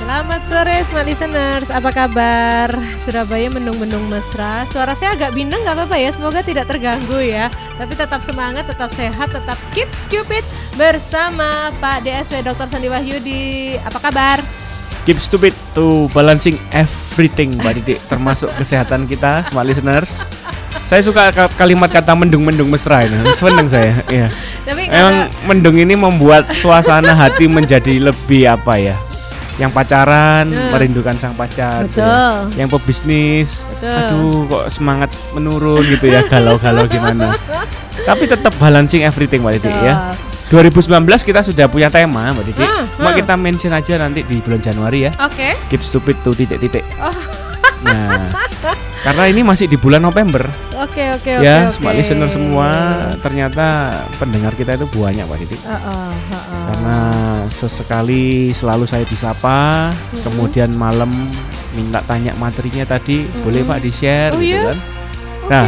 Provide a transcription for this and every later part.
Selamat sore Smart Listeners, apa kabar? Surabaya mendung-mendung mesra Suara saya agak bindeng gak apa-apa ya, semoga tidak terganggu ya Tapi tetap semangat, tetap sehat, tetap keep stupid Bersama Pak DSW Dr. Sandi Wahyudi Apa kabar? Keep stupid to balancing everything Mbak Didik Termasuk kesehatan kita, Smart Listeners Saya suka kalimat kata mendung-mendung mesra ini Seneng saya ya. Tapi Emang mendung ini membuat suasana hati menjadi lebih apa ya yang pacaran merindukan sang pacar gitu ya. yang pebisnis Betul. aduh kok semangat menurun gitu ya galau-galau gimana tapi tetap balancing everything Mbak Didi ya 2019 kita sudah punya tema Mbak Didi hmm, hmm. kita mention aja nanti di bulan Januari ya oke okay. keep stupid tuh titik-titik oh. nah karena ini masih di bulan November. Oke okay, oke okay, ya, oke. smart listener semua ternyata pendengar kita itu banyak Pak Didi. Uh, uh, uh, uh. Karena sesekali selalu saya disapa, uh -huh. kemudian malam minta tanya materinya tadi, uh -huh. boleh Pak di share oh, gitu iya? kan. Nah,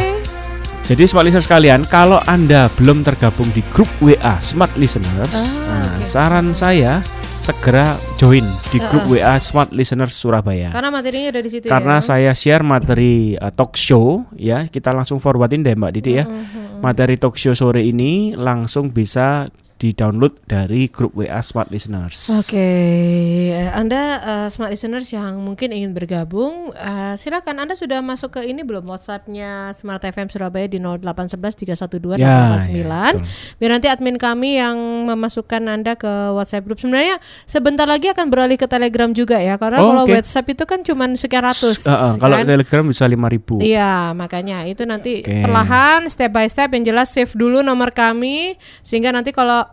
jadi smart listener sekalian, kalau anda belum tergabung di grup WA Smart Listeners, uh, nah okay. saran saya segera join di grup uh, uh. WA Smart Listeners Surabaya. Karena materinya ada di situ. Karena ya? saya share materi uh, talk show ya, kita langsung forwardin deh Mbak Didi ya. Uh. Materi talk show sore ini langsung bisa di-download dari grup WA Smart Listeners. Oke, okay. Anda uh, Smart Listeners yang mungkin ingin bergabung, uh, silakan Anda sudah masuk ke ini belum WhatsAppnya Smart FM Surabaya di 0811 312 ya, 889. Ya, Biar nanti admin kami yang memasukkan Anda ke WhatsApp grup. Sebenarnya sebentar lagi akan beralih ke Telegram juga ya, karena oh, kalau okay. WhatsApp itu kan cuma sekian ratus. Uh, uh, kalau kan? Telegram bisa lima ribu. Iya, makanya itu nanti okay. perlahan step by step yang jelas save dulu nomor kami sehingga nanti kalau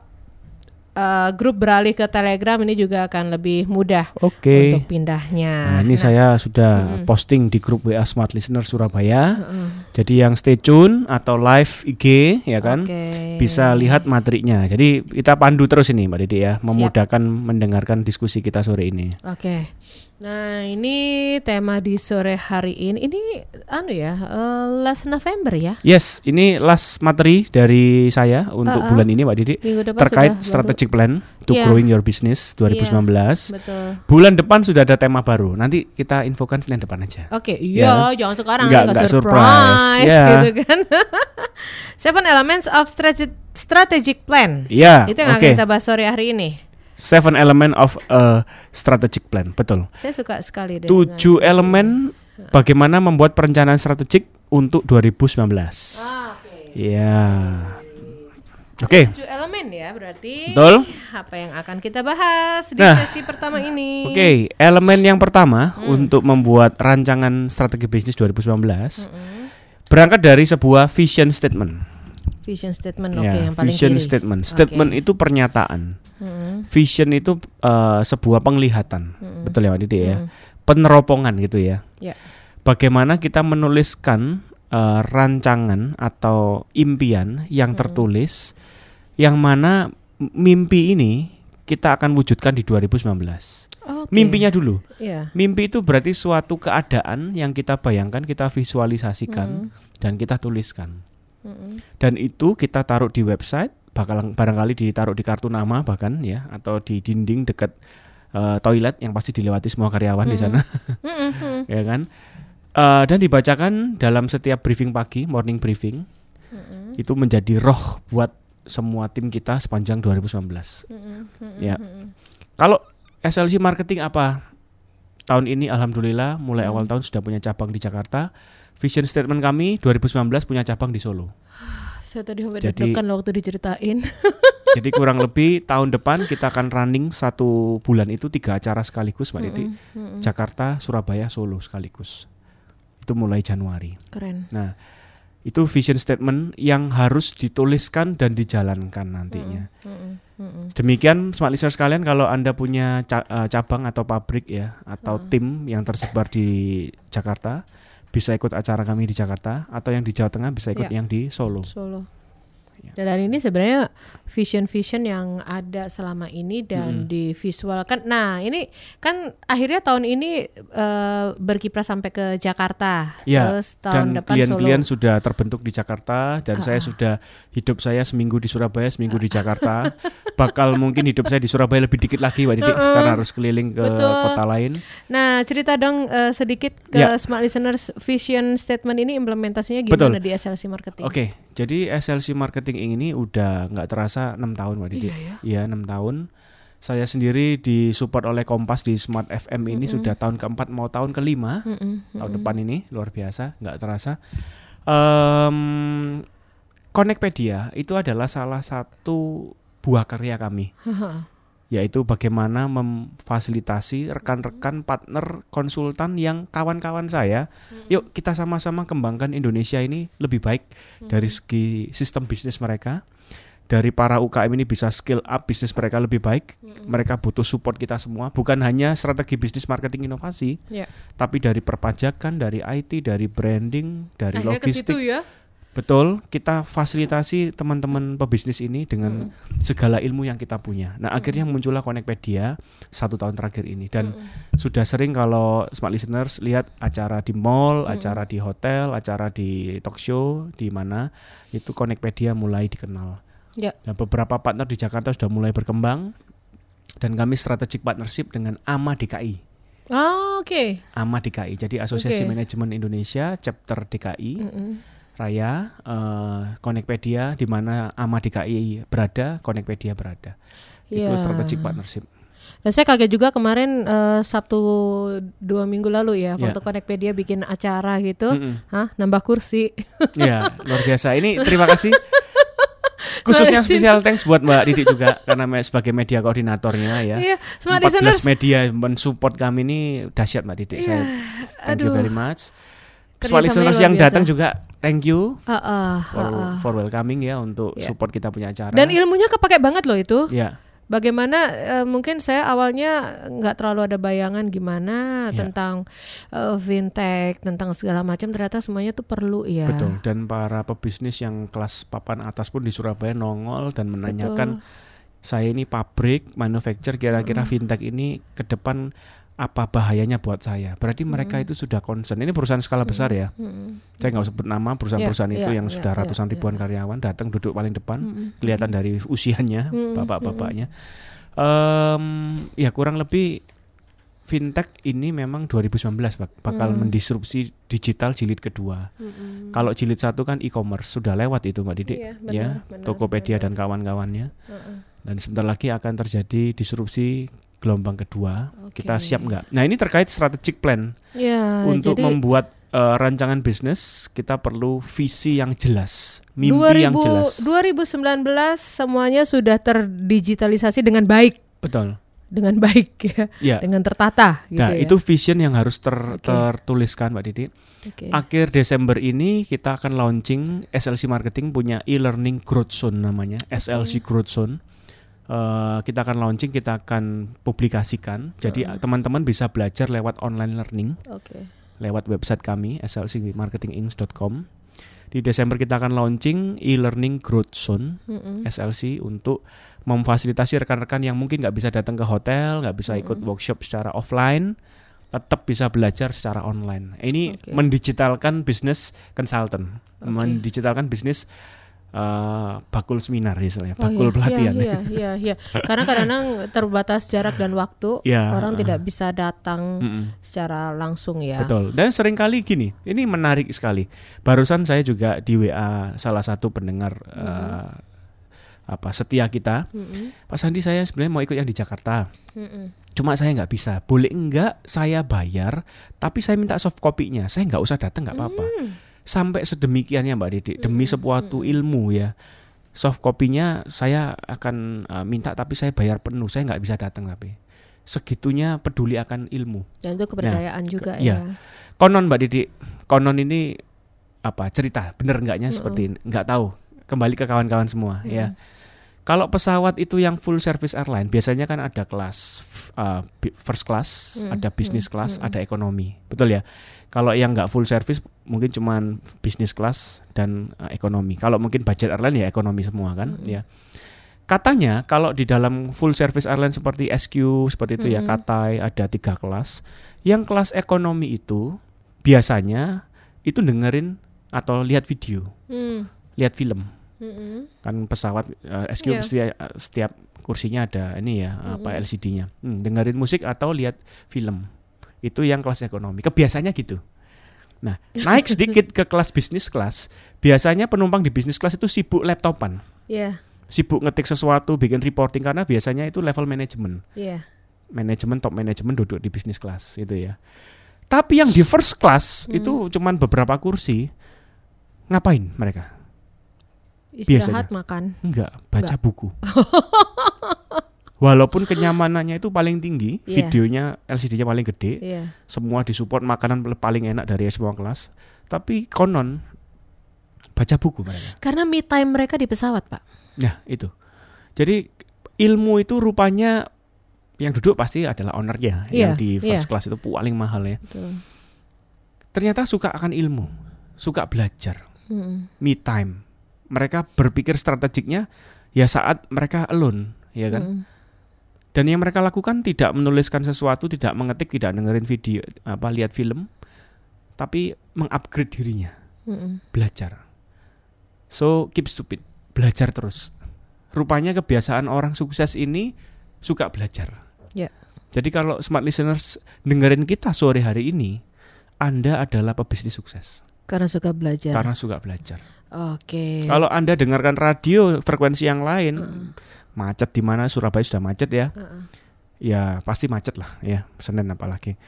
uh, grup beralih ke Telegram ini juga akan lebih mudah okay. untuk pindahnya. Nah, ini nah. saya sudah hmm. posting di grup WA Smart Listener Surabaya. Hmm. Jadi yang stay tune atau live IG ya kan okay. bisa lihat materinya. Jadi kita pandu terus ini Mbak Didi ya, memudahkan Siap. mendengarkan diskusi kita sore ini. Oke. Okay. Nah ini tema di sore hari ini ini anu ya uh, last November ya? Yes, ini last materi dari saya untuk uh -uh. bulan ini Mbak Didi terkait strategic plan to yeah. growing your business 2019. Yeah, betul. Bulan depan sudah ada tema baru. Nanti kita infokan Senin depan aja. Oke, okay, iya ya. jangan sekarang nggak, nggak surprise, surprise yeah. gitu kan. Seven elements of strategic strategic plan. Iya. Yeah, Itu yang okay. akan kita bahas sore hari ini. Seven element of a strategic plan, betul. Saya suka sekali. Tujuh elemen bagaimana membuat perencanaan strategik untuk 2019. Ah, oke. Okay. Ya. Oke. Okay. Tujuh elemen ya berarti. Betul. Apa yang akan kita bahas di nah, sesi pertama ini? Oke, okay. elemen yang pertama hmm. untuk membuat rancangan strategi bisnis 2019 hmm. berangkat dari sebuah vision statement. Vision statement, oke okay, yang paling Vision kiri. statement. Statement okay. itu pernyataan. Mm-hmm. Vision itu uh, sebuah penglihatan, mm-hmm. betul ya Mbak Didi ya. Mm-hmm. Peneropongan gitu ya. Yeah. Bagaimana kita menuliskan uh, rancangan atau impian yang mm-hmm. tertulis, yang mana mimpi ini kita akan wujudkan di 2019. Okay. Mimpinya dulu. Yeah. Mimpi itu berarti suatu keadaan yang kita bayangkan, kita visualisasikan, mm. dan kita tuliskan. Dan itu kita taruh di website, bakal barangkali ditaruh di kartu nama bahkan ya atau di dinding dekat uh, toilet yang pasti dilewati semua karyawan mm -hmm. di sana. mm -hmm. ya kan? Uh, dan dibacakan dalam setiap briefing pagi, morning briefing. Mm -hmm. Itu menjadi roh buat semua tim kita sepanjang 2019. Mm -hmm. Ya. Kalau SLC marketing apa? Tahun ini alhamdulillah mulai mm -hmm. awal tahun sudah punya cabang di Jakarta vision statement kami 2019 punya cabang di Solo. Saya tadi jadi waktu diceritain. jadi kurang lebih tahun depan kita akan running satu bulan itu tiga acara sekaligus, Mbak Didi. Mm. Jakarta, Surabaya, Solo sekaligus. Itu mulai Januari. Keren. Nah, itu vision statement yang harus dituliskan dan dijalankan nantinya. Mm. Mm. Demikian smart listener sekalian kalau Anda punya eh, cabang atau pabrik ya atau mm. tim yang tersebar di Jakarta bisa ikut acara kami di Jakarta atau yang di Jawa Tengah bisa ikut ya. yang di Solo. Solo. Ya. Dan ini sebenarnya vision-vision yang ada selama ini dan hmm. divisualkan. Nah, ini kan akhirnya tahun ini uh, berkiprah sampai ke Jakarta. Ya. Terus tahun dan depan klien-klien sudah terbentuk di Jakarta dan uh. saya sudah hidup saya seminggu di Surabaya, seminggu uh. di Jakarta. Bakal mungkin hidup saya di Surabaya lebih dikit lagi, Mbak Didi, uh -uh. karena harus keliling ke Betul. kota lain. Nah, cerita dong uh, sedikit ke ya. smart listeners vision statement ini implementasinya gimana Betul. di SLC marketing? Oke, okay. Jadi SLC marketing ini udah nggak terasa enam tahun Mbak Didi. Iya, ya? Iya, enam tahun. Saya sendiri disupport oleh Kompas di Smart FM ini mm -hmm. sudah tahun keempat mau tahun kelima mm -hmm. tahun depan ini luar biasa nggak terasa. Um, Connectpedia itu adalah salah satu buah karya kami yaitu bagaimana memfasilitasi rekan-rekan partner konsultan yang kawan-kawan saya. Hmm. yuk kita sama-sama kembangkan Indonesia ini lebih baik dari segi sistem bisnis mereka. Dari para UKM ini bisa skill up bisnis mereka lebih baik. Mereka butuh support kita semua. Bukan hanya strategi bisnis marketing inovasi yeah. tapi dari perpajakan dari IT dari branding dari Akhirnya logistik. ya? Betul, kita fasilitasi teman-teman pebisnis ini dengan hmm. segala ilmu yang kita punya. Nah, hmm. akhirnya muncullah Connectpedia satu tahun terakhir ini dan hmm. sudah sering kalau smart listeners lihat acara di mall, hmm. acara di hotel, acara di talk show di mana itu Connectpedia mulai dikenal. Ya. Dan beberapa partner di Jakarta sudah mulai berkembang dan kami strategic partnership dengan AMA DKI. Oh, oke. Okay. AMA DKI. Jadi Asosiasi okay. Manajemen Indonesia chapter DKI. Mm -hmm Raya, uh, Connectpedia di mana AMA DKI berada, Connectpedia berada. Yeah. Itu strategic partnership. Dan saya kaget juga kemarin uh, Sabtu dua minggu lalu ya, yeah. waktu Connectpedia bikin acara gitu, mm -mm. Hah, nambah kursi. Iya, luar biasa. Ini terima kasih. Khususnya spesial thanks buat Mbak Didi juga karena sebagai media koordinatornya ya. Iya, Smart 14 media mensupport kami ini dahsyat Mbak Didi. Yeah. Saya thank Aduh. you very much. Smart listeners yang datang juga thank you uh, uh, for, uh, for welcoming ya untuk yeah. support kita punya acara. Dan ilmunya kepake banget loh itu. Yeah. Bagaimana uh, mungkin saya awalnya nggak terlalu ada bayangan gimana yeah. tentang uh, fintech, tentang segala macam ternyata semuanya tuh perlu ya. Betul. Dan para pebisnis yang kelas papan atas pun di Surabaya nongol dan menanyakan Betul. saya ini pabrik manufacture kira-kira mm. fintech ini ke depan apa bahayanya buat saya. Berarti mereka hmm. itu sudah concern. Ini perusahaan skala hmm. besar ya. Hmm. Saya nggak sebut nama perusahaan-perusahaan yeah, itu yeah, yang yeah, sudah yeah, ratusan yeah, ribuan karyawan datang duduk paling depan, hmm. kelihatan dari usianya, hmm. bapak-bapaknya. Um, ya kurang lebih fintech ini memang 2019 bak bakal hmm. mendisrupsi digital jilid kedua. Hmm. Kalau jilid satu kan e-commerce sudah lewat itu Mbak Didik, iya, benar, ya benar, Tokopedia benar. dan kawan-kawannya. Hmm. Dan sebentar lagi akan terjadi disrupsi gelombang kedua okay. kita siap nggak? Nah ini terkait strategic plan ya, untuk jadi... membuat uh, rancangan bisnis kita perlu visi yang jelas, mimpi 2000, yang jelas. 2019 semuanya sudah terdigitalisasi dengan baik. Betul. Dengan baik ya, ya. dengan tertata. Gitu nah ya. itu vision yang harus ter, okay. tertuliskan Mbak Didi. Okay. Akhir Desember ini kita akan launching SLC Marketing punya e-learning growth zone namanya, okay. SLC Growth Zone uh, kita akan launching, kita akan publikasikan. Jadi teman-teman bisa belajar lewat online learning. Okay. Lewat website kami slcmarketinginc.com. Di Desember kita akan launching e-learning growth zone mm -hmm. SLC untuk memfasilitasi rekan-rekan yang mungkin nggak bisa datang ke hotel, nggak bisa ikut mm -hmm. workshop secara offline, tetap bisa belajar secara online. Ini okay. mendigitalkan bisnis consultant, okay. mendigitalkan bisnis uh, bakul seminar istilahnya, oh, bakul iya, pelatihan. Iya, iya, iya. Karena kadang-kadang terbatas jarak dan waktu, ya, orang uh, tidak bisa datang mm -mm. secara langsung ya. Betul. Dan sering kali gini, ini menarik sekali. Barusan saya juga di WA salah satu pendengar mm -hmm. uh, apa setia kita, mm -hmm. Pak Sandi saya sebenarnya mau ikut yang di Jakarta. Mm -hmm. Cuma saya nggak bisa. Boleh enggak saya bayar, tapi saya minta soft copy-nya. Saya nggak usah datang nggak apa-apa. Mm sampai sedemikiannya Mbak Didi demi sesuatu ilmu ya soft copy-nya saya akan uh, minta tapi saya bayar penuh saya nggak bisa datang tapi segitunya peduli akan ilmu dan itu kepercayaan nah, juga ke, ya. ya konon Mbak Didi konon ini apa cerita bener enggaknya mm -hmm. seperti ini nggak tahu kembali ke kawan-kawan semua mm -hmm. ya Kalau pesawat itu yang full service airline, biasanya kan ada kelas uh, first class, hmm. ada business hmm. class, hmm. ada ekonomi, betul ya. Kalau yang nggak full service mungkin cuman business class dan uh, ekonomi. Kalau mungkin budget airline ya ekonomi semua kan, hmm. ya. Katanya kalau di dalam full service airline seperti SQ seperti itu ya, hmm. ya Katai ada tiga kelas. Yang kelas ekonomi itu biasanya itu dengerin atau lihat video, hmm. lihat film mm-hmm. kan pesawat uh, SQ yeah. setiap, setiap kursinya ada ini ya mm-hmm. apa LCD-nya hmm, dengerin musik atau lihat film itu yang kelas ekonomi kebiasaannya gitu nah naik sedikit ke kelas bisnis kelas biasanya penumpang di bisnis kelas itu sibuk laptopan yeah. sibuk ngetik sesuatu bikin reporting karena biasanya itu level manajemen yeah. manajemen top manajemen duduk di bisnis kelas itu ya tapi yang di first class hmm. itu cuman beberapa kursi ngapain mereka Istirahat Biasanya. makan. Enggak, baca Enggak. buku. Walaupun kenyamanannya itu paling tinggi, yeah. videonya LCD-nya paling gede, yeah. semua disupport makanan paling enak dari semua kelas, tapi konon baca buku mereka. Karena me time mereka di pesawat, Pak. Nah, itu. Jadi ilmu itu rupanya yang duduk pasti adalah ownernya, yeah. yang di first yeah. class itu paling mahal ya. Betul. Ternyata suka akan ilmu, suka belajar, hmm. me time mereka berpikir strategiknya ya saat mereka alone, ya kan? Mm. Dan yang mereka lakukan tidak menuliskan sesuatu, tidak mengetik, tidak dengerin video, apa lihat film, tapi mengupgrade dirinya, mm. belajar. So keep stupid, belajar terus. Rupanya kebiasaan orang sukses ini suka belajar. Yeah. Jadi kalau smart listeners dengerin kita sore hari ini, Anda adalah pebisnis sukses. Karena suka belajar. Karena suka belajar. Oke. Okay. Kalau Anda dengarkan radio frekuensi yang lain, uh. Macet di mana Surabaya sudah macet ya. Uh. Ya, pasti macet lah ya, Senin apalagi.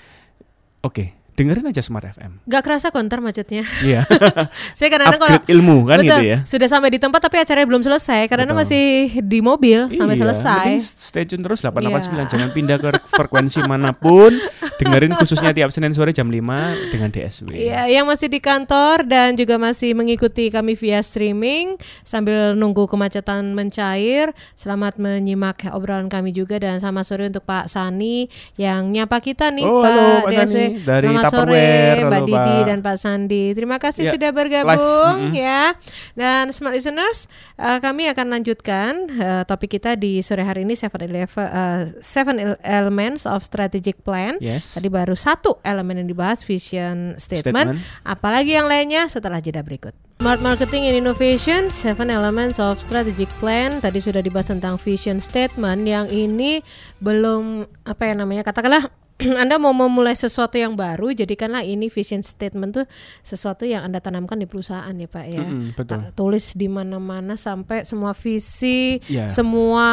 Oke. Okay dengerin aja Smart FM. Gak kerasa konter macetnya. Iya. saya karena kalau ilmu kan betul, gitu ya. Sudah sampai di tempat tapi acaranya belum selesai karena betul. masih di mobil iya, sampai selesai. stay tune terus 889 yeah. jangan pindah ke frekuensi mana pun. Dengerin khususnya tiap Senin sore jam 5 dengan DSW. Iya, yang masih di kantor dan juga masih mengikuti kami via streaming sambil nunggu kemacetan mencair. Selamat menyimak obrolan kami juga dan sama sore untuk Pak Sani yang nyapa kita nih oh, Pak halo, Pak Sani dari sore Mbak Didi dan Pak Sandi. Terima kasih ya, sudah bergabung mm -hmm. ya. Dan smart listeners, uh, kami akan lanjutkan uh, topik kita di sore hari ini seven eleven uh, seven elements of strategic plan. Yes. Tadi baru satu elemen yang dibahas vision statement. statement. Apalagi yang lainnya setelah jeda berikut. Smart Marketing and Innovation, Seven Elements of Strategic Plan. Tadi sudah dibahas tentang vision statement. Yang ini belum apa ya namanya katakanlah Anda mau memulai sesuatu yang baru, jadikanlah ini vision statement tuh sesuatu yang Anda tanamkan di perusahaan ya Pak ya. Mm-hmm, betul. Tulis di mana-mana sampai semua visi, yeah. semua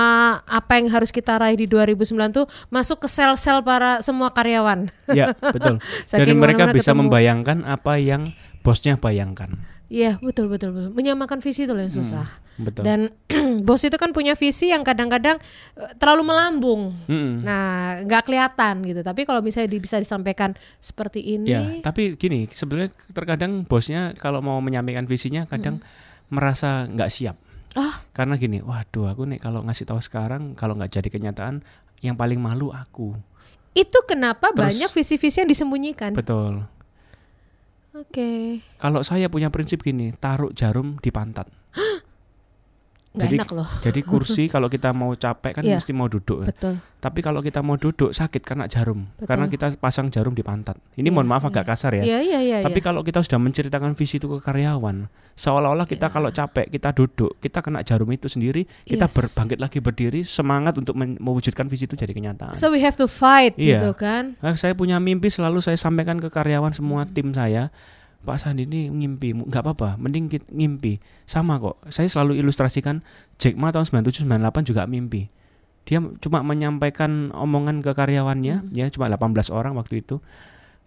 apa yang harus kita raih di 2009 tuh masuk ke sel-sel para semua karyawan. Ya, betul. Dan mereka bisa ketemu. membayangkan apa yang bosnya bayangkan. Iya betul betul betul menyamakan visi itu yang hmm, susah. Hmm, betul. Dan bos itu kan punya visi yang kadang-kadang uh, terlalu melambung. Hmm. Nah nggak kelihatan gitu. Tapi kalau misalnya bisa disampaikan seperti ini. Ya tapi gini sebenarnya terkadang bosnya kalau mau menyampaikan visinya kadang hmm. merasa nggak siap. Ah. Karena gini, waduh aku nih kalau ngasih tahu sekarang kalau nggak jadi kenyataan yang paling malu aku. Itu kenapa Terus, banyak visi-visi yang disembunyikan. Betul Oke. Okay. Kalau saya punya prinsip gini, taruh jarum di pantat. Gak jadi, enak loh. Jadi kursi kalau kita mau capek kan yeah, mesti mau duduk. Betul. Tapi kalau kita mau duduk sakit karena jarum, Betul. karena kita pasang jarum di pantat. Ini yeah, mohon maaf yeah. agak kasar ya. Yeah, yeah, yeah, Tapi yeah. kalau kita sudah menceritakan visi itu ke karyawan, seolah-olah kita yeah. kalau capek kita duduk, kita kena jarum itu sendiri, kita yes. berbangkit lagi berdiri, semangat untuk mewujudkan visi itu jadi kenyataan. So we have to fight yeah. gitu kan. Nah, saya punya mimpi selalu saya sampaikan ke karyawan semua tim saya Pak Sandi ini ngimpi, nggak apa-apa, mending kita ngimpi. Sama kok. Saya selalu ilustrasikan Jack Ma tahun 97 98 juga mimpi. Dia cuma menyampaikan omongan ke karyawannya, hmm. ya cuma 18 orang waktu itu.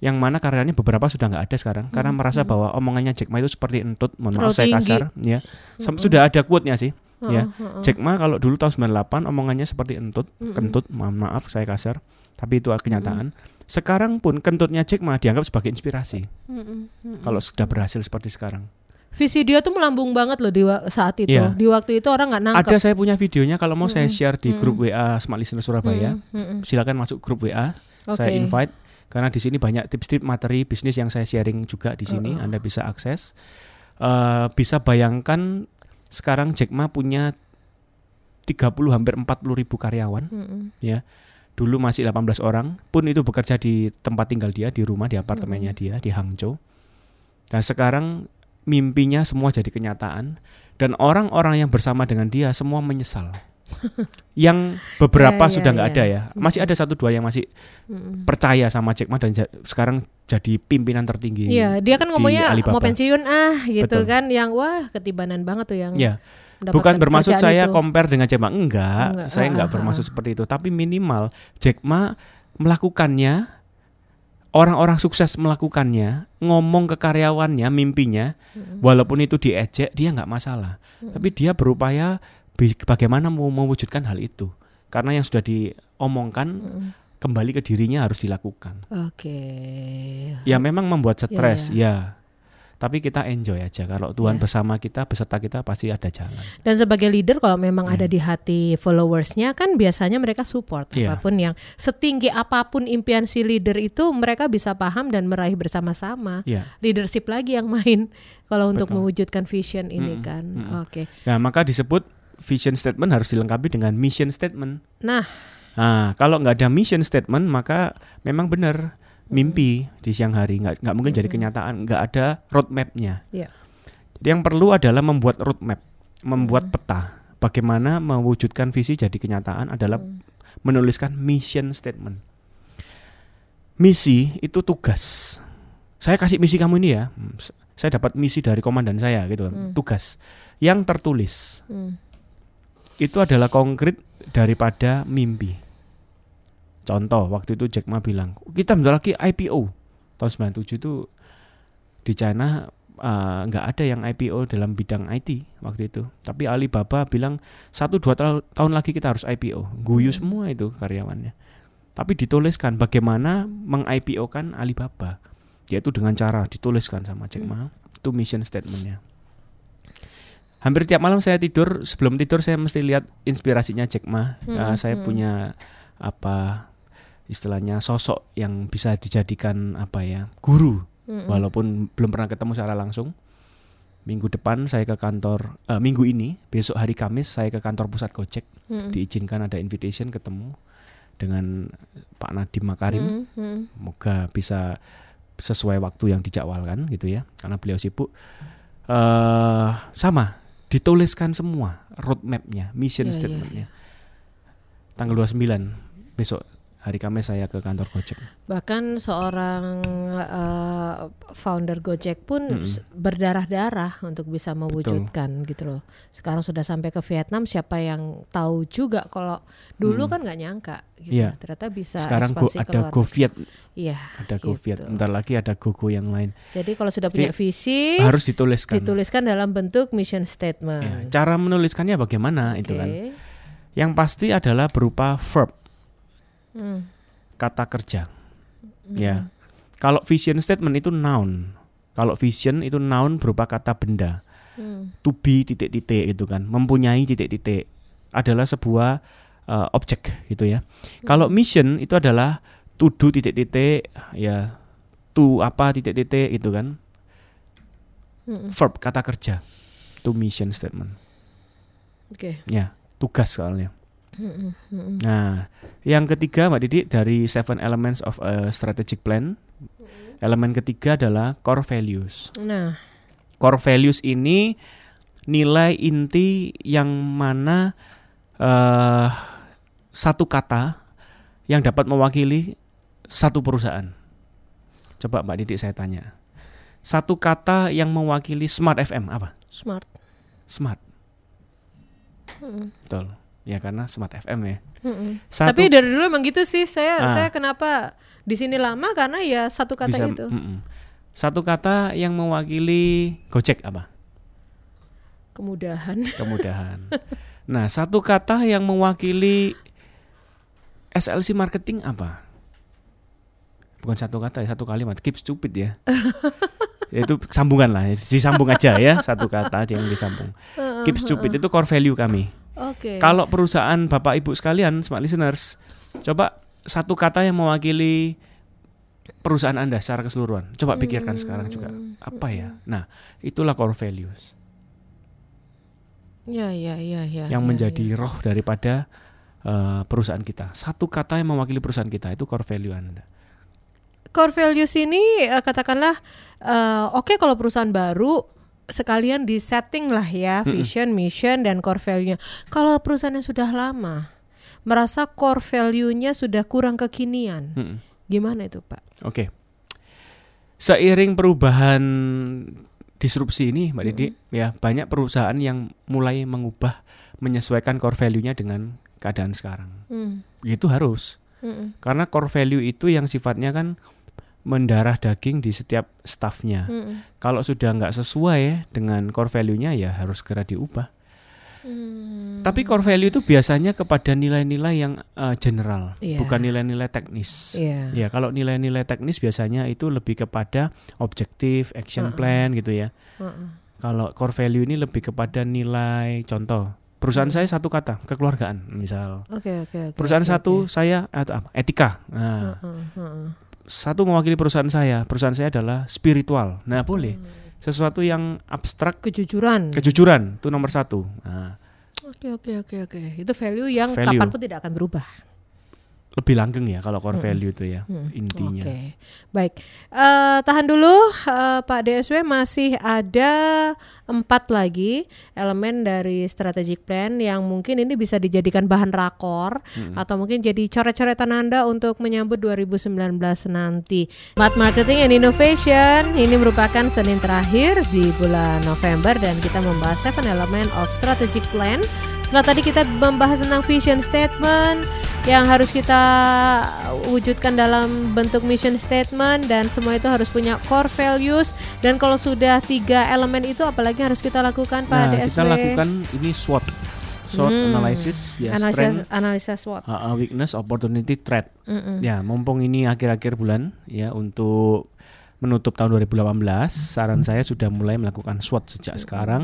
Yang mana karyawannya beberapa sudah nggak ada sekarang hmm. karena merasa hmm. bahwa omongannya Jack Ma itu seperti entut, mohon maaf saya kasar, ya. Hmm. Sudah ada quote-nya sih. Uh, ya. Uh, uh. Jack Ma kalau dulu tahun 98 omongannya seperti entut, uh, kentut, mohon maaf saya kasar, tapi itu kenyataan. Uh, sekarang pun kentutnya Jack Ma dianggap sebagai inspirasi. Mm -mm, mm -mm. Kalau sudah berhasil seperti sekarang. visi dia tuh melambung banget loh di saat itu. Yeah. Di waktu itu orang nggak nangkep. Ada saya punya videonya kalau mau mm -hmm. saya share di grup mm -hmm. WA Smart Listener Surabaya. Mm -hmm. Silakan masuk grup WA. Okay. Saya invite karena di sini banyak tips-tips materi bisnis yang saya sharing juga di sini. Uh -uh. Anda bisa akses. Uh, bisa bayangkan sekarang Jack Ma punya 30 hampir 40 ribu karyawan, mm -hmm. ya. Dulu masih 18 orang, pun itu bekerja di tempat tinggal dia, di rumah, di apartemennya mm -hmm. dia di Hangzhou. Dan sekarang mimpinya semua jadi kenyataan dan orang-orang yang bersama dengan dia semua menyesal. yang beberapa yeah, sudah nggak yeah, ada ya, masih ada satu dua yang masih mm. percaya sama Jack Ma dan sekarang jadi pimpinan tertinggi. Iya, dia kan ngomongnya mau pensiun ah gitu Betul. kan, yang wah ketibanan banget tuh yang. Yeah. Bukan bermaksud saya itu. compare dengan Jack Ma, enggak, enggak. saya enggak ah, bermaksud ah. seperti itu, tapi minimal Jack Ma melakukannya orang-orang sukses melakukannya, ngomong ke karyawannya, mimpinya, hmm. walaupun itu diejek, dia nggak masalah. Hmm. Tapi dia berupaya bagaimana mau mewujudkan hal itu. Karena yang sudah diomongkan hmm. Kembali ke dirinya harus dilakukan. Oke. Okay. Ya memang membuat stres, ya. ya. ya tapi kita enjoy aja kalau Tuhan yeah. bersama kita beserta kita pasti ada jalan dan sebagai leader kalau memang yeah. ada di hati followersnya kan biasanya mereka support yeah. apa pun yang setinggi apa pun impian si leader itu mereka bisa paham dan meraih bersama-sama yeah. leadership lagi yang main kalau untuk mewujudkan vision ini mm kan mm oke okay. nah maka disebut vision statement harus dilengkapi dengan mission statement nah Nah, kalau nggak ada mission statement, maka memang benar mimpi di siang hari nggak nggak mungkin mm -hmm. jadi kenyataan nggak ada roadmapnya yeah. jadi yang perlu adalah membuat roadmap membuat mm. peta bagaimana mewujudkan visi jadi kenyataan adalah mm. menuliskan mission statement misi itu tugas saya kasih misi kamu ini ya hmm, saya dapat misi dari komandan saya gitu mm. tugas yang tertulis mm. itu adalah konkret daripada mimpi Contoh waktu itu Jack Ma bilang kita bentar lagi IPO tahun 97 itu di China eh, nggak uh, ada yang IPO dalam bidang IT waktu itu. Tapi Alibaba bilang satu dua tahun lagi kita harus IPO. Guyu hmm. semua itu karyawannya. Tapi dituliskan bagaimana meng-IPO kan Alibaba, yaitu dengan cara dituliskan sama Jack Ma. Hmm. Itu mission statementnya. Hampir tiap malam saya tidur, sebelum tidur saya mesti lihat inspirasinya Jack Ma. Uh, saya punya apa istilahnya sosok yang bisa dijadikan apa ya guru mm-hmm. walaupun belum pernah ketemu secara langsung minggu depan saya ke kantor uh, minggu ini besok hari Kamis saya ke kantor pusat Gojek mm-hmm. diizinkan ada invitation ketemu dengan Pak Nadiem Makarim moga bisa sesuai waktu yang dijadwalkan gitu ya karena beliau sibuk uh, sama dituliskan semua roadmapnya mission yeah, iya. statementnya yeah. tanggal 29 besok hari Kamis saya ke kantor Gojek. Bahkan seorang uh, founder Gojek pun hmm. berdarah-darah untuk bisa mewujudkan Betul. gitu loh. Sekarang sudah sampai ke Vietnam, siapa yang tahu juga kalau dulu hmm. kan nggak nyangka gitu. Ya. Ternyata bisa Sekarang go, ada GoViet. Iya. Ada gitu. GoViet. Bentar lagi ada GoGo yang lain. Jadi kalau sudah punya Jadi, visi harus dituliskan. Dituliskan dalam bentuk mission statement. Ya, cara menuliskannya bagaimana okay. itu kan? Yang pasti adalah berupa verb hmm. kata kerja. Hmm. Ya. Kalau vision statement itu noun. Kalau vision itu noun berupa kata benda. Hmm. To be titik-titik itu kan, mempunyai titik-titik adalah sebuah uh, objek gitu ya. Hmm. Kalau mission itu adalah to do titik-titik ya to apa titik-titik itu kan. Hmm. Verb kata kerja. To mission statement. Oke. Okay. Ya, tugas soalnya. Nah, yang ketiga Mbak Didi dari Seven Elements of a Strategic Plan, elemen ketiga adalah core values. Nah, core values ini nilai inti yang mana uh, satu kata yang dapat mewakili satu perusahaan. Coba Mbak Didi saya tanya. Satu kata yang mewakili Smart FM apa? Smart. Smart. Hmm. Betul ya karena Smart FM ya. Mm-mm. Tapi dari dulu emang gitu sih saya ah, saya kenapa di sini lama karena ya satu kata bisa, itu. Mm-mm. Satu kata yang mewakili Gojek apa? Kemudahan. Kemudahan. nah satu kata yang mewakili SLC marketing apa? Bukan satu kata ya satu kalimat. Keep stupid ya. itu sambungan lah, disambung aja ya satu kata aja yang disambung. Keep stupid itu core value kami. Oke. Kalau perusahaan Bapak Ibu sekalian, smart listeners, coba satu kata yang mewakili perusahaan Anda secara keseluruhan. Coba pikirkan sekarang juga apa ya. Nah, itulah core values. Ya, ya, ya, ya. Yang ya, menjadi ya. roh daripada uh, perusahaan kita. Satu kata yang mewakili perusahaan kita itu core value Anda. Core values ini uh, katakanlah uh, oke okay, kalau perusahaan baru sekalian di setting lah ya vision, mission dan core value-nya. Kalau perusahaan yang sudah lama merasa core value-nya sudah kurang kekinian. Mm -mm. Gimana itu, Pak? Oke. Okay. Seiring perubahan disrupsi ini, Mbak Didi, ya banyak perusahaan yang mulai mengubah menyesuaikan core value-nya dengan keadaan sekarang. Mm. Itu harus. Mm Karena core value itu yang sifatnya kan mendarah daging di setiap staffnya. Mm Kalau sudah nggak sesuai dengan core value-nya ya harus segera diubah. Hmm. Tapi core value itu biasanya kepada nilai-nilai yang uh, general, yeah. bukan nilai-nilai teknis. Yeah. Ya, kalau nilai-nilai teknis biasanya itu lebih kepada objektif, action uh -uh. plan gitu ya. Uh -uh. Kalau core value ini lebih kepada nilai contoh. Perusahaan saya satu kata, kekeluargaan, misal. Okay, okay, okay, perusahaan okay, satu okay. saya atau apa? Etika. Nah. Uh -uh, uh -uh. Satu mewakili perusahaan saya. Perusahaan saya adalah spiritual. Nah, boleh. Hmm sesuatu yang abstrak kejujuran kejujuran itu nomor satu nah. oke oke oke oke itu value yang value. kapan pun tidak akan berubah lebih langgeng ya kalau core hmm. value itu ya hmm. intinya. Oke, okay. baik. Uh, tahan dulu uh, Pak DSW masih ada empat lagi elemen dari strategic plan yang mungkin ini bisa dijadikan bahan rakor hmm. atau mungkin jadi coret-coretan anda untuk menyambut 2019 nanti. Smart Marketing and Innovation ini merupakan Senin terakhir di bulan November dan kita membahas seven element of strategic plan. Setelah tadi kita membahas tentang vision statement yang harus kita wujudkan dalam bentuk mission statement dan semua itu harus punya core values dan kalau sudah tiga elemen itu apalagi harus kita lakukan Pak nah, DSW? Kita lakukan ini SWOT. SWOT hmm. analysis ya analisa, analisa SWOT. Uh, weakness, opportunity, threat. Mm -mm. Ya, mumpung ini akhir-akhir bulan ya untuk menutup tahun 2018, saran saya sudah mulai melakukan SWOT sejak mm sekarang.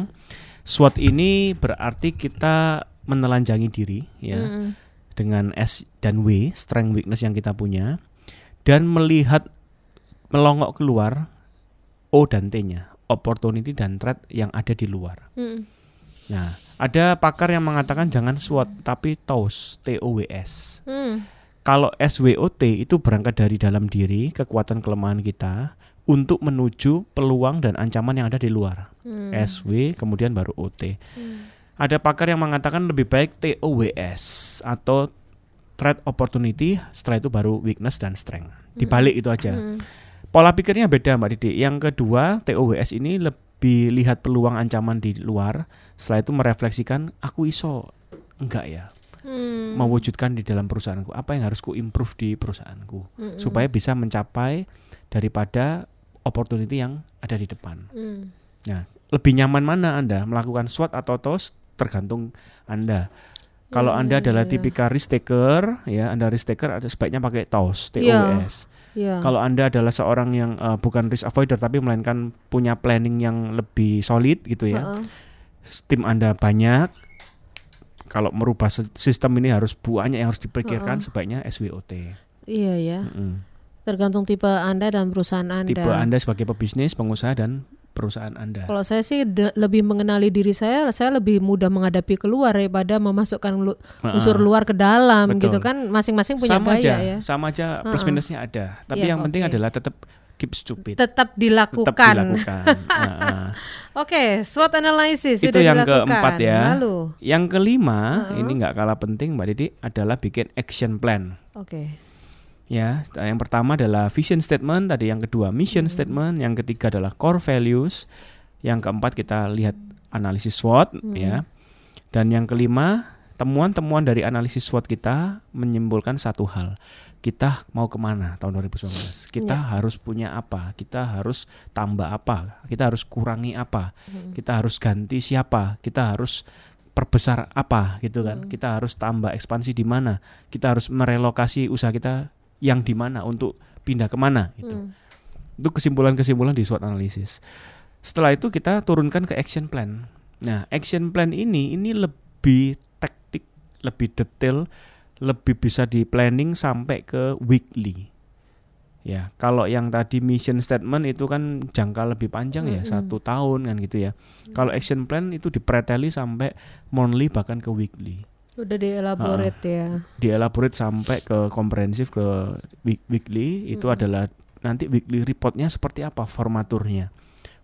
SWOT ini berarti kita menelanjangi diri ya. Mm dengan S dan W, strength weakness yang kita punya dan melihat melongok keluar O dan T-nya, opportunity dan threat yang ada di luar. Hmm. Nah, ada pakar yang mengatakan jangan SWOT tapi TOWS, T O W S. Hmm. Kalau SWOT itu berangkat dari dalam diri, kekuatan kelemahan kita untuk menuju peluang dan ancaman yang ada di luar. Hmm. SW kemudian baru OT. Hmm. Ada pakar yang mengatakan lebih baik TOWS atau threat opportunity, setelah itu baru weakness dan strength. Dibalik hmm. itu aja. Hmm. Pola pikirnya beda Mbak Didi. Yang kedua, TOWS ini lebih lihat peluang ancaman di luar, setelah itu merefleksikan aku iso enggak ya. Hmm. mewujudkan di dalam perusahaanku apa yang harus ku improve di perusahaanku hmm. supaya bisa mencapai daripada opportunity yang ada di depan. Hmm. Nah, lebih nyaman mana Anda melakukan SWOT atau TOS tergantung Anda. Kalau yeah, Anda iya, adalah yeah. tipikal risk taker, ya Anda risk taker ada sebaiknya pakai TOS, TOS. Yeah. Yeah. Kalau Anda adalah seorang yang uh, bukan risk avoider tapi melainkan punya planning yang lebih solid gitu ya. Uh -uh. Tim Anda banyak. Kalau merubah sistem ini harus banyak yang harus dipikirkan uh -uh. sebaiknya SWOT. Iya ya. Mm -hmm. Tergantung tipe Anda dan perusahaan Anda. Tipe Anda sebagai pebisnis, pengusaha dan perusahaan Anda? Kalau saya sih lebih mengenali diri saya, saya lebih mudah menghadapi keluar daripada memasukkan lu unsur luar ke dalam Betul. gitu kan. Masing-masing punya sama gaya aja, ya. Sama aja plus minusnya ada. Tapi ya, yang okay. penting adalah tetap keep stupid. Tetap dilakukan. Tetap dilakukan. Oke, okay, SWOT analysis itu yang dilakukan. keempat ya. Lalu, yang kelima uh -huh. ini nggak kalah penting Mbak Didi adalah bikin action plan. Oke. Okay. Ya, yang pertama adalah vision statement, tadi yang kedua mission hmm. statement, yang ketiga adalah core values, yang keempat kita lihat analisis SWOT hmm. ya. Dan yang kelima, temuan-temuan dari analisis SWOT kita menyimpulkan satu hal. Kita mau ke mana tahun 2019? Kita ya. harus punya apa? Kita harus tambah apa? Kita harus kurangi apa? Hmm. Kita harus ganti siapa? Kita harus perbesar apa gitu kan? Hmm. Kita harus tambah ekspansi di mana? Kita harus merelokasi usaha kita yang di mana untuk pindah ke mana gitu. Hmm. Itu kesimpulan-kesimpulan di SWOT analisis. Setelah itu kita turunkan ke action plan. Nah, action plan ini ini lebih taktik, lebih detail, lebih bisa di planning sampai ke weekly. Ya, kalau yang tadi mission statement itu kan jangka lebih panjang ya, mm -hmm. satu tahun kan gitu ya. Mm -hmm. Kalau action plan itu dipreteli sampai monthly bahkan ke weekly. Udah dielaborate uh, ya. Dielaborate sampai ke komprehensif ke week weekly itu mm -hmm. adalah nanti weekly reportnya seperti apa formaturnya,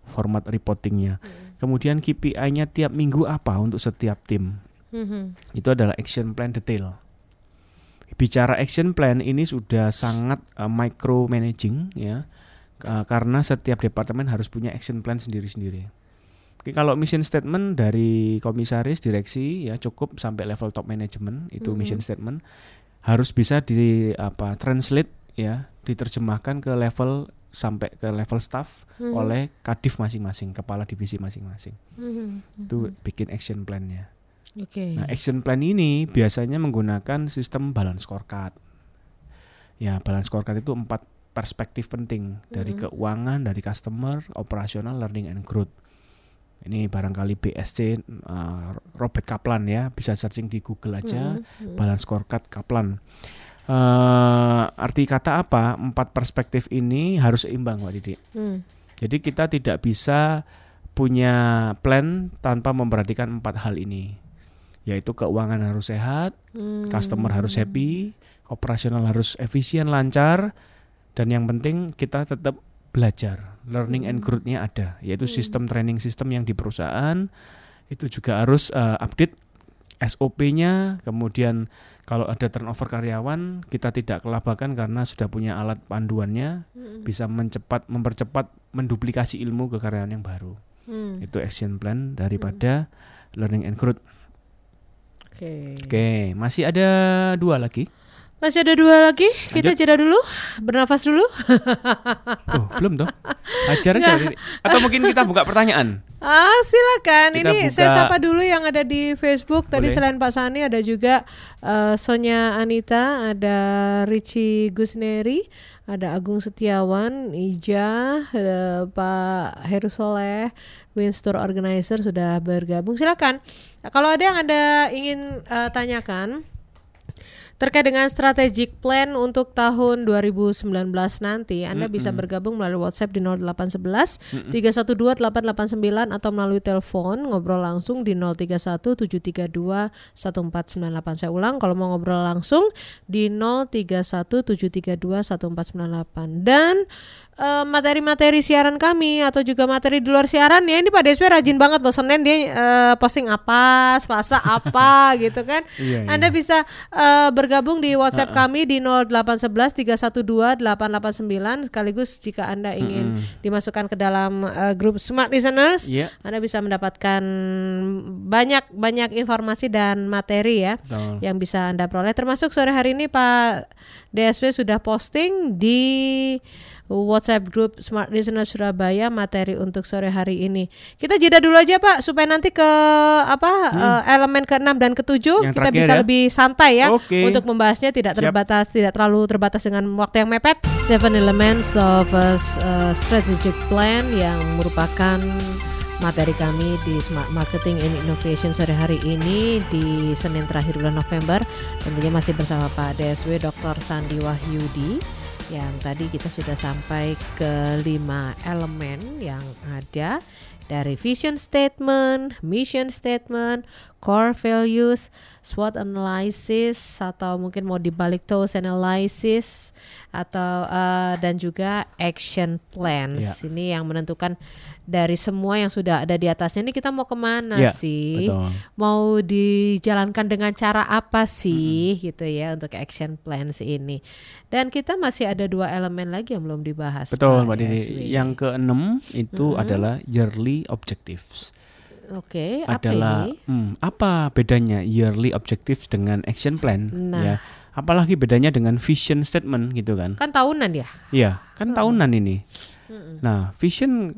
format reportingnya. Mm -hmm. Kemudian KPI-nya tiap minggu apa untuk setiap tim. Mm -hmm. Itu adalah action plan detail bicara action plan ini sudah sangat uh, micro managing ya uh, karena setiap departemen harus punya action plan sendiri-sendiri. Oke, kalau mission statement dari komisaris direksi ya cukup sampai level top management itu mm -hmm. mission statement harus bisa di apa translate ya diterjemahkan ke level sampai ke level staff mm -hmm. oleh kadif masing-masing kepala divisi masing-masing. Mm -hmm. Itu bikin action plan-nya. Okay. Nah, action plan ini biasanya menggunakan sistem balance scorecard. Ya, balance scorecard itu empat perspektif penting dari mm -hmm. keuangan, dari customer, operasional, learning and growth. Ini barangkali BSC uh, Robert Kaplan ya, bisa searching di Google aja mm -hmm. balance scorecard Kaplan. Uh, arti kata apa? Empat perspektif ini harus seimbang, Mbak Didi. Mm. Jadi kita tidak bisa punya plan tanpa memperhatikan empat hal ini yaitu keuangan harus sehat, hmm. customer harus happy, operasional harus efisien, lancar, dan yang penting kita tetap belajar, learning hmm. and growth-nya ada, yaitu hmm. sistem training sistem yang di perusahaan itu juga harus uh, update SOP-nya, kemudian kalau ada turnover karyawan kita tidak kelabakan karena sudah punya alat panduannya, hmm. bisa mencepat, mempercepat, menduplikasi ilmu ke karyawan yang baru. Hmm. Itu action plan daripada hmm. learning and growth. Oke. Okay. Oke, masih ada dua lagi. Masih ada dua lagi. Lanjut. Kita jeda dulu, bernafas dulu. oh, belum dong. Ajar aja. Atau mungkin kita buka pertanyaan. Ah, silakan. Kita Ini buka... saya sapa dulu yang ada di Facebook. Tadi Boleh. selain Pak Sani ada juga uh, Sonya Anita, ada Richie Gusneri, ada Agung Setiawan, Ija, uh, Pak Heru Soleh, Winstore Organizer sudah bergabung. Silakan. Kalau ada yang Anda ingin uh, tanyakan Terkait dengan strategic plan untuk tahun 2019 nanti, Anda mm -hmm. bisa bergabung melalui WhatsApp di 0811 mm -hmm. 312 889 atau melalui telepon ngobrol langsung di 031 732 1498. Saya ulang kalau mau ngobrol langsung di 031 732 1498. Dan Eh, materi-materi uh, siaran kami atau juga materi di luar siaran ya ini Pak Deswe rajin banget loh Senin dia uh, posting apa Selasa apa gitu kan iya, iya. Anda bisa uh, bergabung di WhatsApp uh -uh. kami di 0811 312 889 sekaligus jika Anda ingin -uh. dimasukkan ke dalam uh, grup Smart Listeners yeah. Anda bisa mendapatkan banyak banyak informasi dan materi ya Betul. yang bisa Anda peroleh termasuk sore hari ini Pak DSW sudah posting di WhatsApp grup Smart Listener Surabaya materi untuk sore hari ini. Kita jeda dulu aja Pak supaya nanti ke apa hmm. uh, elemen ke-6 dan ke-7 kita bisa ya? lebih santai ya okay. untuk membahasnya tidak terbatas Siap. tidak terlalu terbatas dengan waktu yang mepet. Seven elements of a uh, strategic plan yang merupakan materi kami di Smart Marketing and Innovation sore hari ini di Senin terakhir bulan November tentunya masih bersama Pak DSW Dr. Sandi Wahyudi yang tadi kita sudah sampai ke lima elemen yang ada dari vision statement, mission statement, core values, SWOT analysis atau mungkin mau dibalik TOS analysis atau uh, dan juga action plans. Ya. Ini yang menentukan dari semua yang sudah ada di atasnya ini kita mau ke mana ya, sih? Betul. Mau dijalankan dengan cara apa sih hmm. gitu ya untuk action plans ini. Dan kita masih ada dua elemen lagi yang belum dibahas. Betul Mbak Didi. Yang keenam itu hmm. adalah yearly objectives. Oke, okay, adalah apa, hmm, apa bedanya yearly objectives dengan action plan nah. ya? Apalagi bedanya dengan vision statement gitu kan? Kan tahunan ya? Iya, kan hmm. tahunan ini. Nah, vision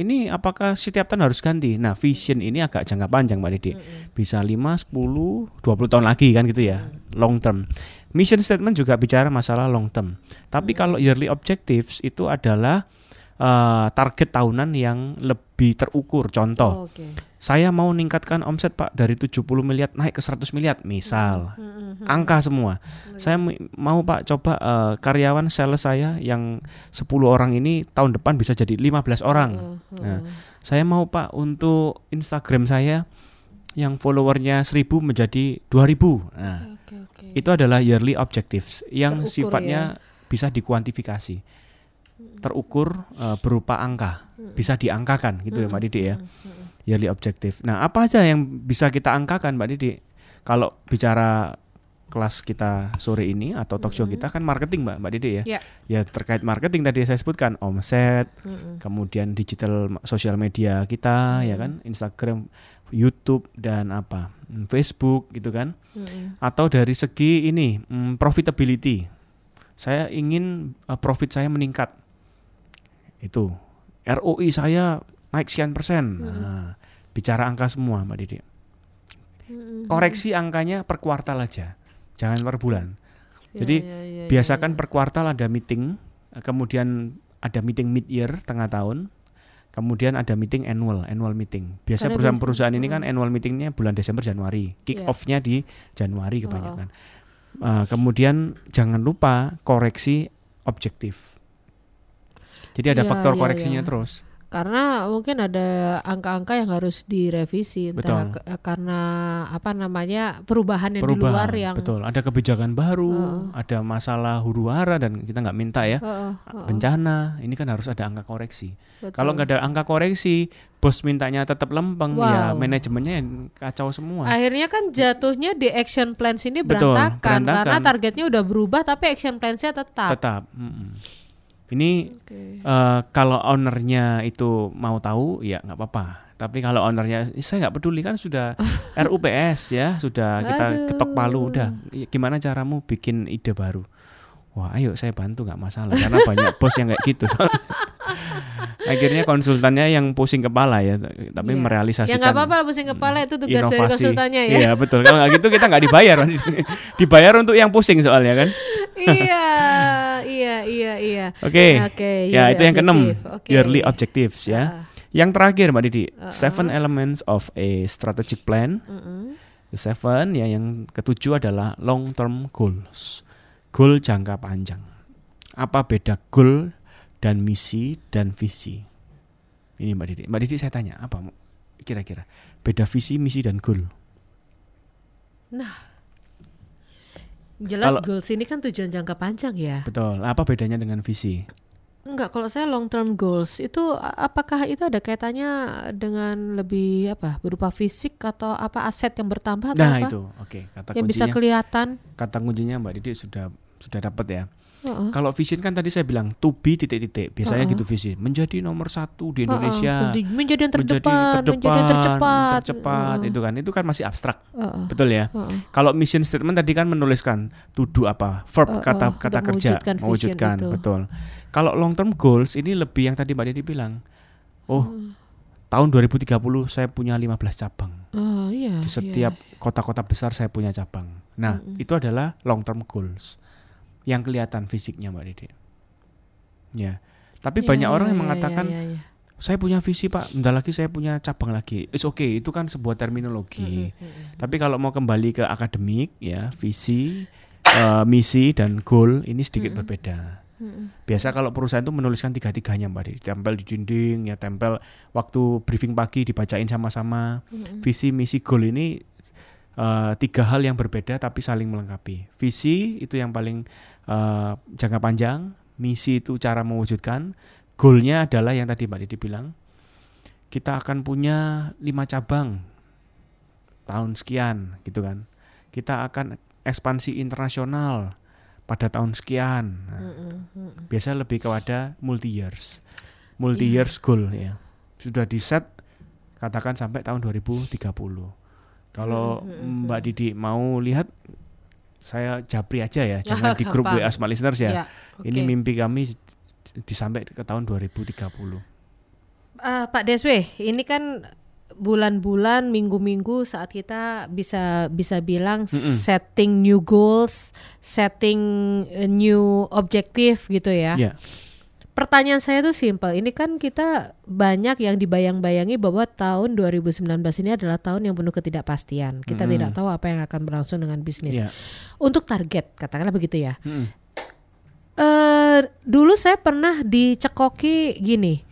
ini apakah setiap tahun harus ganti? Nah, vision ini agak jangka panjang Mbak Didi. Bisa 5, 10, 20 tahun lagi kan gitu ya. Long term. Mission statement juga bicara masalah long term. Tapi kalau yearly objectives itu adalah uh, target tahunan yang lebih terukur. Contoh, oh, okay. saya mau meningkatkan omset Pak dari 70 miliar naik ke 100 miliar, misal. Hmm, hmm, hmm. Angka semua. Hmm. Saya mau Pak coba uh, karyawan sales saya yang 10 orang ini tahun depan bisa jadi 15 orang. Hmm, hmm. Nah, saya mau Pak untuk Instagram saya yang followernya 1000 menjadi 2000. Nah, okay, okay. itu adalah yearly objectives yang Terukur sifatnya ya? bisa dikuantifikasi. Terukur uh, berupa angka, bisa diangkakan gitu ya Mbak Didi ya. Yearly objective. Nah, apa aja yang bisa kita angkakan Mbak Didi? Kalau bicara kelas kita sore ini atau talk show kita kan marketing Mbak Mbak Didi ya. Yeah. Ya terkait marketing tadi saya sebutkan omset, mm -hmm. kemudian digital sosial media kita mm -hmm. ya kan, Instagram YouTube dan apa hmm, Facebook gitu kan atau dari segi ini um, profitability saya ingin uh, profit saya meningkat itu ROI saya naik sekian persen mm-hmm. nah, bicara angka semua mbak Didi mm-hmm. koreksi angkanya per kuartal aja jangan per bulan ya, jadi ya, ya, biasakan per kuartal ada meeting kemudian ada meeting mid year tengah tahun Kemudian ada meeting annual, annual meeting. Biasa perusahaan-perusahaan ini kan annual meetingnya bulan Desember Januari, kick yeah. off-nya di Januari kebanyakan. Oh. Uh, kemudian jangan lupa koreksi objektif. Jadi ada yeah, faktor yeah, koreksinya yeah. terus. Karena mungkin ada angka-angka yang harus direvisi entah betul. karena apa namanya perubahan yang perubahan, di luar yang betul ada kebijakan baru, uh, ada masalah huru hara dan kita nggak minta ya uh, uh, bencana ini kan harus ada angka koreksi. Kalau nggak ada angka koreksi, bos mintanya tetap lempeng ya wow. ya manajemennya yang kacau semua. Akhirnya kan jatuhnya di action plan sini berantakan, betul, berantakan. karena targetnya udah berubah tapi action plan-nya tetap. Tetap. Mm -mm. Ini okay. uh, eh, kalau ownernya itu mau tahu ya nggak apa-apa. Tapi kalau ownernya saya nggak peduli kan sudah RUPS ya, sudah kita Aduh. ketok palu udah. Gimana caramu bikin ide baru? Wah, ayo saya bantu nggak masalah karena banyak bos yang kayak gitu. Akhirnya konsultannya yang pusing kepala ya, tapi yeah. merealisasikan. Ya nggak apa-apa pusing kepala itu tugas inovasi. dari konsultannya ya. Iya betul. Kalau nggak gitu kita nggak dibayar, dibayar untuk yang pusing soalnya kan. iya, iya, iya, iya. Oke. Okay. Oke. Okay, ya itu yang keenam, okay. yearly objectives ya. Uh. Yang terakhir Mbak Didi, uh -uh. seven elements of a strategic plan. Uh -uh. seven ya yang ketujuh adalah long term goals. Goal jangka panjang. Apa beda goal dan misi dan visi. Ini Mbak Didi. Mbak Didi saya tanya apa kira-kira beda visi, misi dan goal? Nah, jelas kalau, goals ini kan tujuan jangka panjang ya. Betul. Apa bedanya dengan visi? Enggak, kalau saya long term goals itu apakah itu ada kaitannya dengan lebih apa berupa fisik atau apa aset yang bertambah atau nah, apa? itu, oke. Okay. Kata yang kuncinya, bisa kelihatan. Kata kuncinya Mbak Didi sudah sudah dapat ya. Uh-uh. Kalau vision kan tadi saya bilang to be titik-titik, biasanya uh-uh. gitu visi, menjadi nomor satu di Indonesia, uh-uh. menjadi yang terdepan, menjadi, terdepan, menjadi yang tercepat, tercepat uh-uh. itu kan, itu kan masih abstrak, uh-uh. betul ya. Uh-uh. Kalau mission statement tadi kan menuliskan to do apa, verb uh-uh. kata kata kerja, mewujudkan, mewujudkan betul. Kalau long term goals ini lebih yang tadi Mbak Didi bilang, oh uh. tahun 2030 saya punya 15 cabang. Uh, iya, di setiap iya. kota-kota besar saya punya cabang. Nah, uh-uh. itu adalah long term goals yang kelihatan fisiknya Mbak Dede. Ya. Tapi ya, banyak orang yang ya, mengatakan ya, ya, ya. saya punya visi Pak, bentar lagi saya punya cabang lagi. It's okay, itu kan sebuah terminologi. Hmm, hmm, hmm. Tapi kalau mau kembali ke akademik ya, visi, uh, misi dan goal ini sedikit hmm. berbeda. Hmm. Biasa kalau perusahaan itu menuliskan tiga-tiganya Mbak Dede, tempel di dinding ya, tempel waktu briefing pagi dibacain sama-sama. Hmm. Visi, misi, goal ini uh, tiga hal yang berbeda tapi saling melengkapi. Visi itu yang paling uh, jangka panjang, misi itu cara mewujudkan, goalnya adalah yang tadi Mbak Didi bilang, kita akan punya lima cabang tahun sekian gitu kan. Kita akan ekspansi internasional pada tahun sekian. Nah, mm -mm. Biasa lebih kepada multi years, multi yeah. years goal ya. Sudah di set katakan sampai tahun 2030. Kalau mm -hmm. Mbak Didi mau lihat saya japri aja ya, jangan di grup WA Smart Listeners ya. ya okay. Ini mimpi kami disampai ke tahun 2030. Uh, eh, Pak Deswe, ini kan bulan-bulan, minggu-minggu saat kita bisa bisa bilang mm -mm. setting new goals, setting new objective gitu ya. Yeah. Pertanyaan saya tuh simpel. Ini kan kita banyak yang dibayang-bayangi bahwa tahun 2019 ini adalah tahun yang penuh ketidakpastian. Kita hmm. tidak tahu apa yang akan berlangsung dengan bisnis. Yeah. Untuk target, katakanlah begitu ya. Hmm. Uh, dulu saya pernah dicekoki gini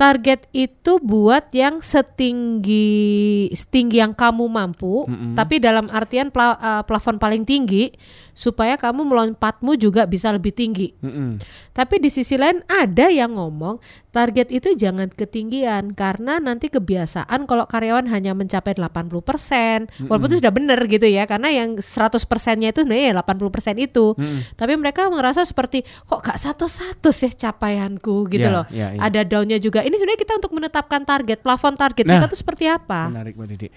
target itu buat yang setinggi setinggi yang kamu mampu, mm -hmm. tapi dalam artian pla, uh, plafon paling tinggi supaya kamu melompatmu juga bisa lebih tinggi. Mm -hmm. Tapi di sisi lain ada yang ngomong target itu jangan ketinggian karena nanti kebiasaan kalau karyawan hanya mencapai 80%, mm -hmm. walaupun itu sudah benar gitu ya, karena yang 100%-nya itu sebenarnya 80% itu. Mm -hmm. Tapi mereka merasa seperti kok gak satu-satu sih capaianku gitu yeah, loh. Yeah, yeah. Ada daunnya juga ini sebenarnya kita untuk menetapkan target, plafon target nah, kita tuh seperti apa? Menarik Mbak Didi.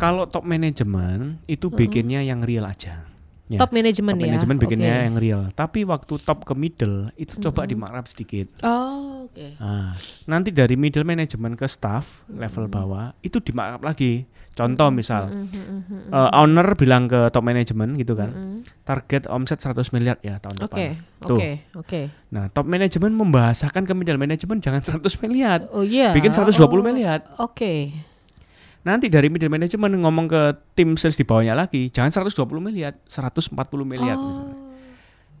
Kalau top manajemen itu bikinnya yang real aja. Ya. Top manajemen ya. Manajemen bikinnya okay. yang real. Tapi waktu top ke middle itu mm-hmm. coba dimarap sedikit. Oh, oke. Okay. Nah, nanti dari middle manajemen ke staff level bawah itu dimarap lagi. Contoh misal mm-hmm. uh, owner bilang ke top manajemen gitu kan. Mm-hmm. Target omset 100 miliar ya tahun okay. depan. Oke. Oke, oke. Nah, top manajemen membahasakan ke middle manajemen jangan 100 miliar. Oh iya. Yeah. Bikin 120 oh, miliar. Oke. Okay. Nanti dari middle management ngomong ke tim sales di bawahnya lagi, jangan 120 miliar, 140 miliar oh. misalnya.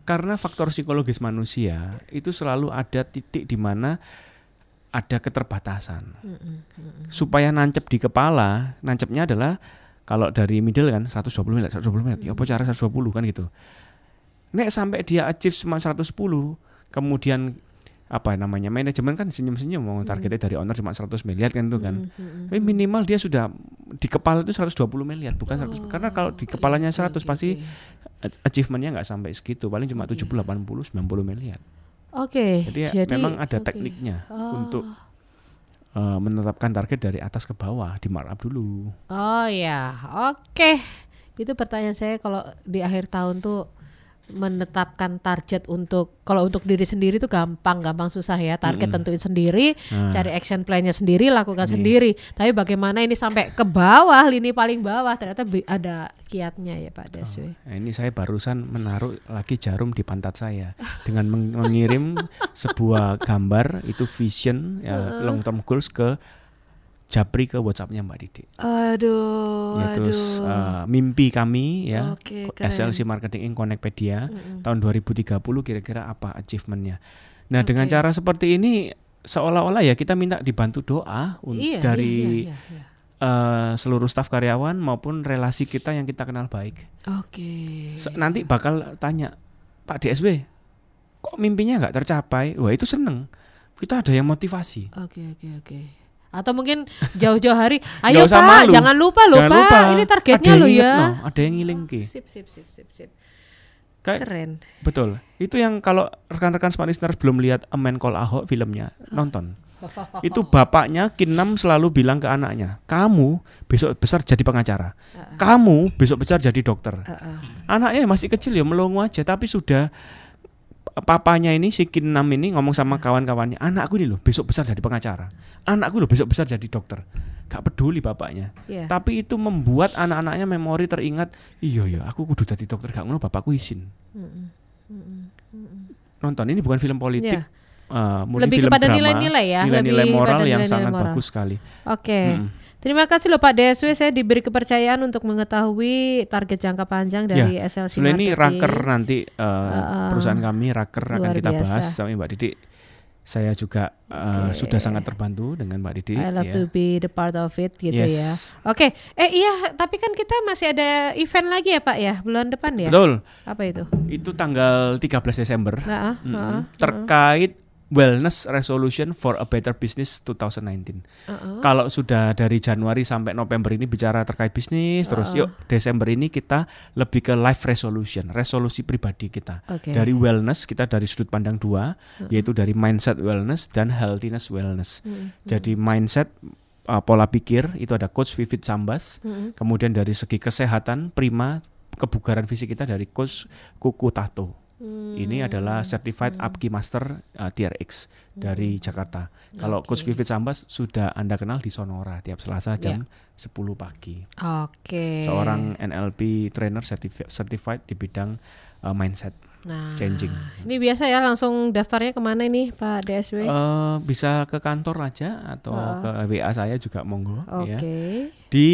Karena faktor psikologis manusia itu selalu ada titik di mana ada keterbatasan. Supaya nancep di kepala, nancepnya adalah kalau dari middle kan 120 miliar, 120 miliar. Ya apa cara 120 kan gitu. Nek sampai dia achieve cuma 110, kemudian apa namanya manajemen kan senyum-senyum mau targetnya dari owner cuma 100 miliar kan itu kan. Mm-hmm. Tapi minimal dia sudah di kepala itu 120 miliar bukan oh, 100 karena kalau di kepalanya 100 okay, pasti okay. achievementnya nggak sampai segitu paling cuma okay. 70 80 90 miliar. Oke. Okay, jadi, jadi memang ada okay. tekniknya oh. untuk uh, menetapkan target dari atas ke bawah di markup dulu. Oh ya, oke. Okay. Itu pertanyaan saya kalau di akhir tahun tuh menetapkan target untuk kalau untuk diri sendiri itu gampang gampang susah ya target mm -hmm. tentuin sendiri nah. cari action plan-nya sendiri lakukan yeah. sendiri tapi bagaimana ini sampai ke bawah lini paling bawah ternyata ada kiatnya ya Pak Deswi oh, ini saya barusan menaruh lagi jarum di pantat saya dengan mengirim sebuah gambar itu vision ya, long term goals ke japri ke WhatsAppnya Mbak Didi. Aduh. Ya, terus aduh. Uh, mimpi kami ya okay, SLC Marketing Inc Connectpedia mm -hmm. tahun 2030 kira-kira apa achievementnya. Nah okay. dengan cara seperti ini seolah-olah ya kita minta dibantu doa iya, dari iya, iya, iya. Uh, seluruh staf karyawan maupun relasi kita yang kita kenal baik. Oke. Okay. Nanti bakal tanya Pak DSW, kok mimpinya nggak tercapai? Wah itu seneng. Kita ada yang motivasi. Oke okay, oke okay, oke. Okay atau mungkin jauh-jauh hari ayo pak malu. jangan lupa loh jangan pak lupa. ini targetnya lo ya. no, ada yang ngiling ki. Sip sip sip sip sip. Kayak, keren. Betul. Itu yang kalau rekan-rekan smart listeners belum lihat A Man Call Ahok filmnya nonton. Itu bapaknya Kinam selalu bilang ke anaknya kamu besok besar jadi pengacara. Kamu besok besar jadi dokter. Anaknya masih kecil ya melongo aja tapi sudah papanya ini si Kinam ini ngomong sama kawan-kawannya, anakku ini loh besok besar jadi pengacara, anakku loh besok besar jadi dokter. Gak peduli bapaknya, yeah. tapi itu membuat anak-anaknya memori teringat, iya ya aku kudu jadi dokter gak ngono bapakku izin. Mm -mm. Nonton ini bukan film politik. Yeah. Uh, lebih film kepada nilai-nilai ya, nilai-nilai moral yang nilai -nilai sangat moral. bagus sekali. Oke. Okay. Hmm. Terima kasih loh Pak DSW saya diberi kepercayaan untuk mengetahui target jangka panjang dari ya, SLC Marketing. ini raker nanti uh, uh, perusahaan kami raker akan kita biasa. bahas sama Mbak Didi. Saya juga uh, okay. sudah sangat terbantu dengan Mbak Didi. I love ya. to be the part of it gitu yes. ya. Oke, okay. eh iya tapi kan kita masih ada event lagi ya Pak ya bulan depan ya. Betul. Apa itu? Itu tanggal 13 Desember. Nah, uh, mm -hmm. uh, terkait Wellness Resolution for a Better Business 2019. Uh-uh. Kalau sudah dari Januari sampai November ini bicara terkait bisnis, uh-uh. terus yuk Desember ini kita lebih ke life resolution, resolusi pribadi kita. Okay. Dari wellness kita dari sudut pandang dua, uh-uh. yaitu dari mindset wellness dan healthiness wellness. Uh-uh. Jadi mindset uh, pola pikir itu ada coach Vivit Sambas, uh-uh. kemudian dari segi kesehatan prima kebugaran fisik kita dari coach Kuku Tato. Hmm. Ini adalah Certified hmm. Upkey Master uh, TRX dari hmm. Jakarta. Kalau okay. Coach Vivid Sambas sudah Anda kenal di Sonora tiap Selasa jam yeah. 10 pagi. Oke. Okay. Seorang NLP trainer certified, certified di bidang uh, mindset. Nah, changing. Ini biasa ya langsung daftarnya ke mana ini Pak DSW? Uh, bisa ke kantor aja atau uh. ke WA saya juga monggo okay. ya. Di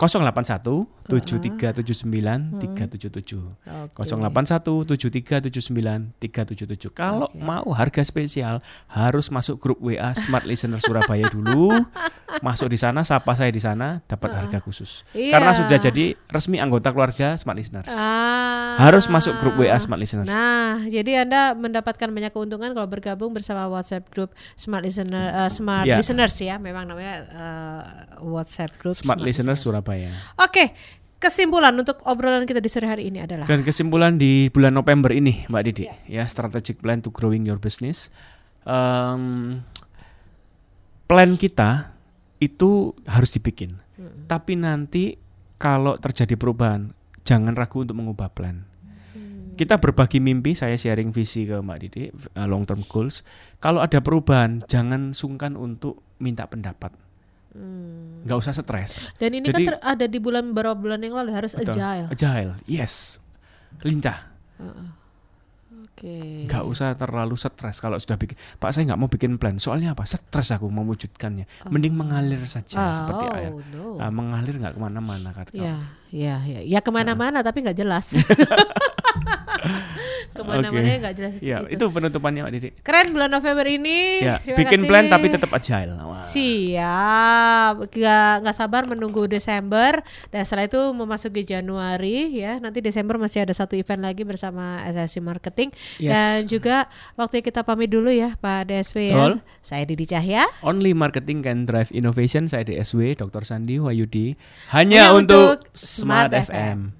081 7379 377. 081 7379 377. Kalau okay. mau harga spesial harus masuk grup WA Smart Listener Surabaya dulu. masuk di sana, sapa saya di sana dapat harga khusus. Iya. Karena sudah jadi resmi anggota keluarga Smart Listeners. Ah. Harus masuk grup WA Smart Listeners. Nah, jadi Anda mendapatkan banyak keuntungan kalau bergabung bersama WhatsApp grup Smart Listener uh, Smart yeah. Listeners ya. Memang namanya uh, WhatsApp grup Smart, Smart Listeners, Listeners Surabaya. Oke. Kesimpulan untuk obrolan kita di sore hari ini adalah dan kesimpulan di bulan November ini Mbak Didi yeah. ya strategic plan to growing your business um, plan kita itu harus dibikin hmm. tapi nanti kalau terjadi perubahan jangan ragu untuk mengubah plan hmm. kita berbagi mimpi saya sharing visi ke Mbak Didi uh, long term goals kalau ada perubahan jangan sungkan untuk minta pendapat Hmm. Nggak usah stres. Dan ini Jadi, kan ada di bulan beberapa bulan yang lalu harus betul, agile. Agile, yes, lincah. Uh, Oke. Okay. Nggak usah terlalu stres kalau sudah bikin. Pak saya nggak mau bikin plan. Soalnya apa? Stres aku mewujudkannya. Oh. Mending mengalir saja oh, seperti air. No. Nah, mengalir nggak ke mana-mana kata. Ya, ya, ya, ya ke mana-mana nah. tapi nggak jelas. ke mana-mana okay. nggak jelas ya, itu. itu penutupannya Pak Didi. Keren bulan November ini. Ya, bikin kasih. plan tapi tetap agile. Wah. Siap, nggak nggak sabar menunggu Desember dan setelah itu memasuki Januari ya. Nanti Desember masih ada satu event lagi bersama SSC Marketing yes. dan juga waktu kita pamit dulu ya Pak DSW ya. All. Saya Didi Cahya. Only marketing can drive innovation. Saya DSW Dr. Sandi Wayudi hanya, hanya untuk Smart, Smart FM. FM.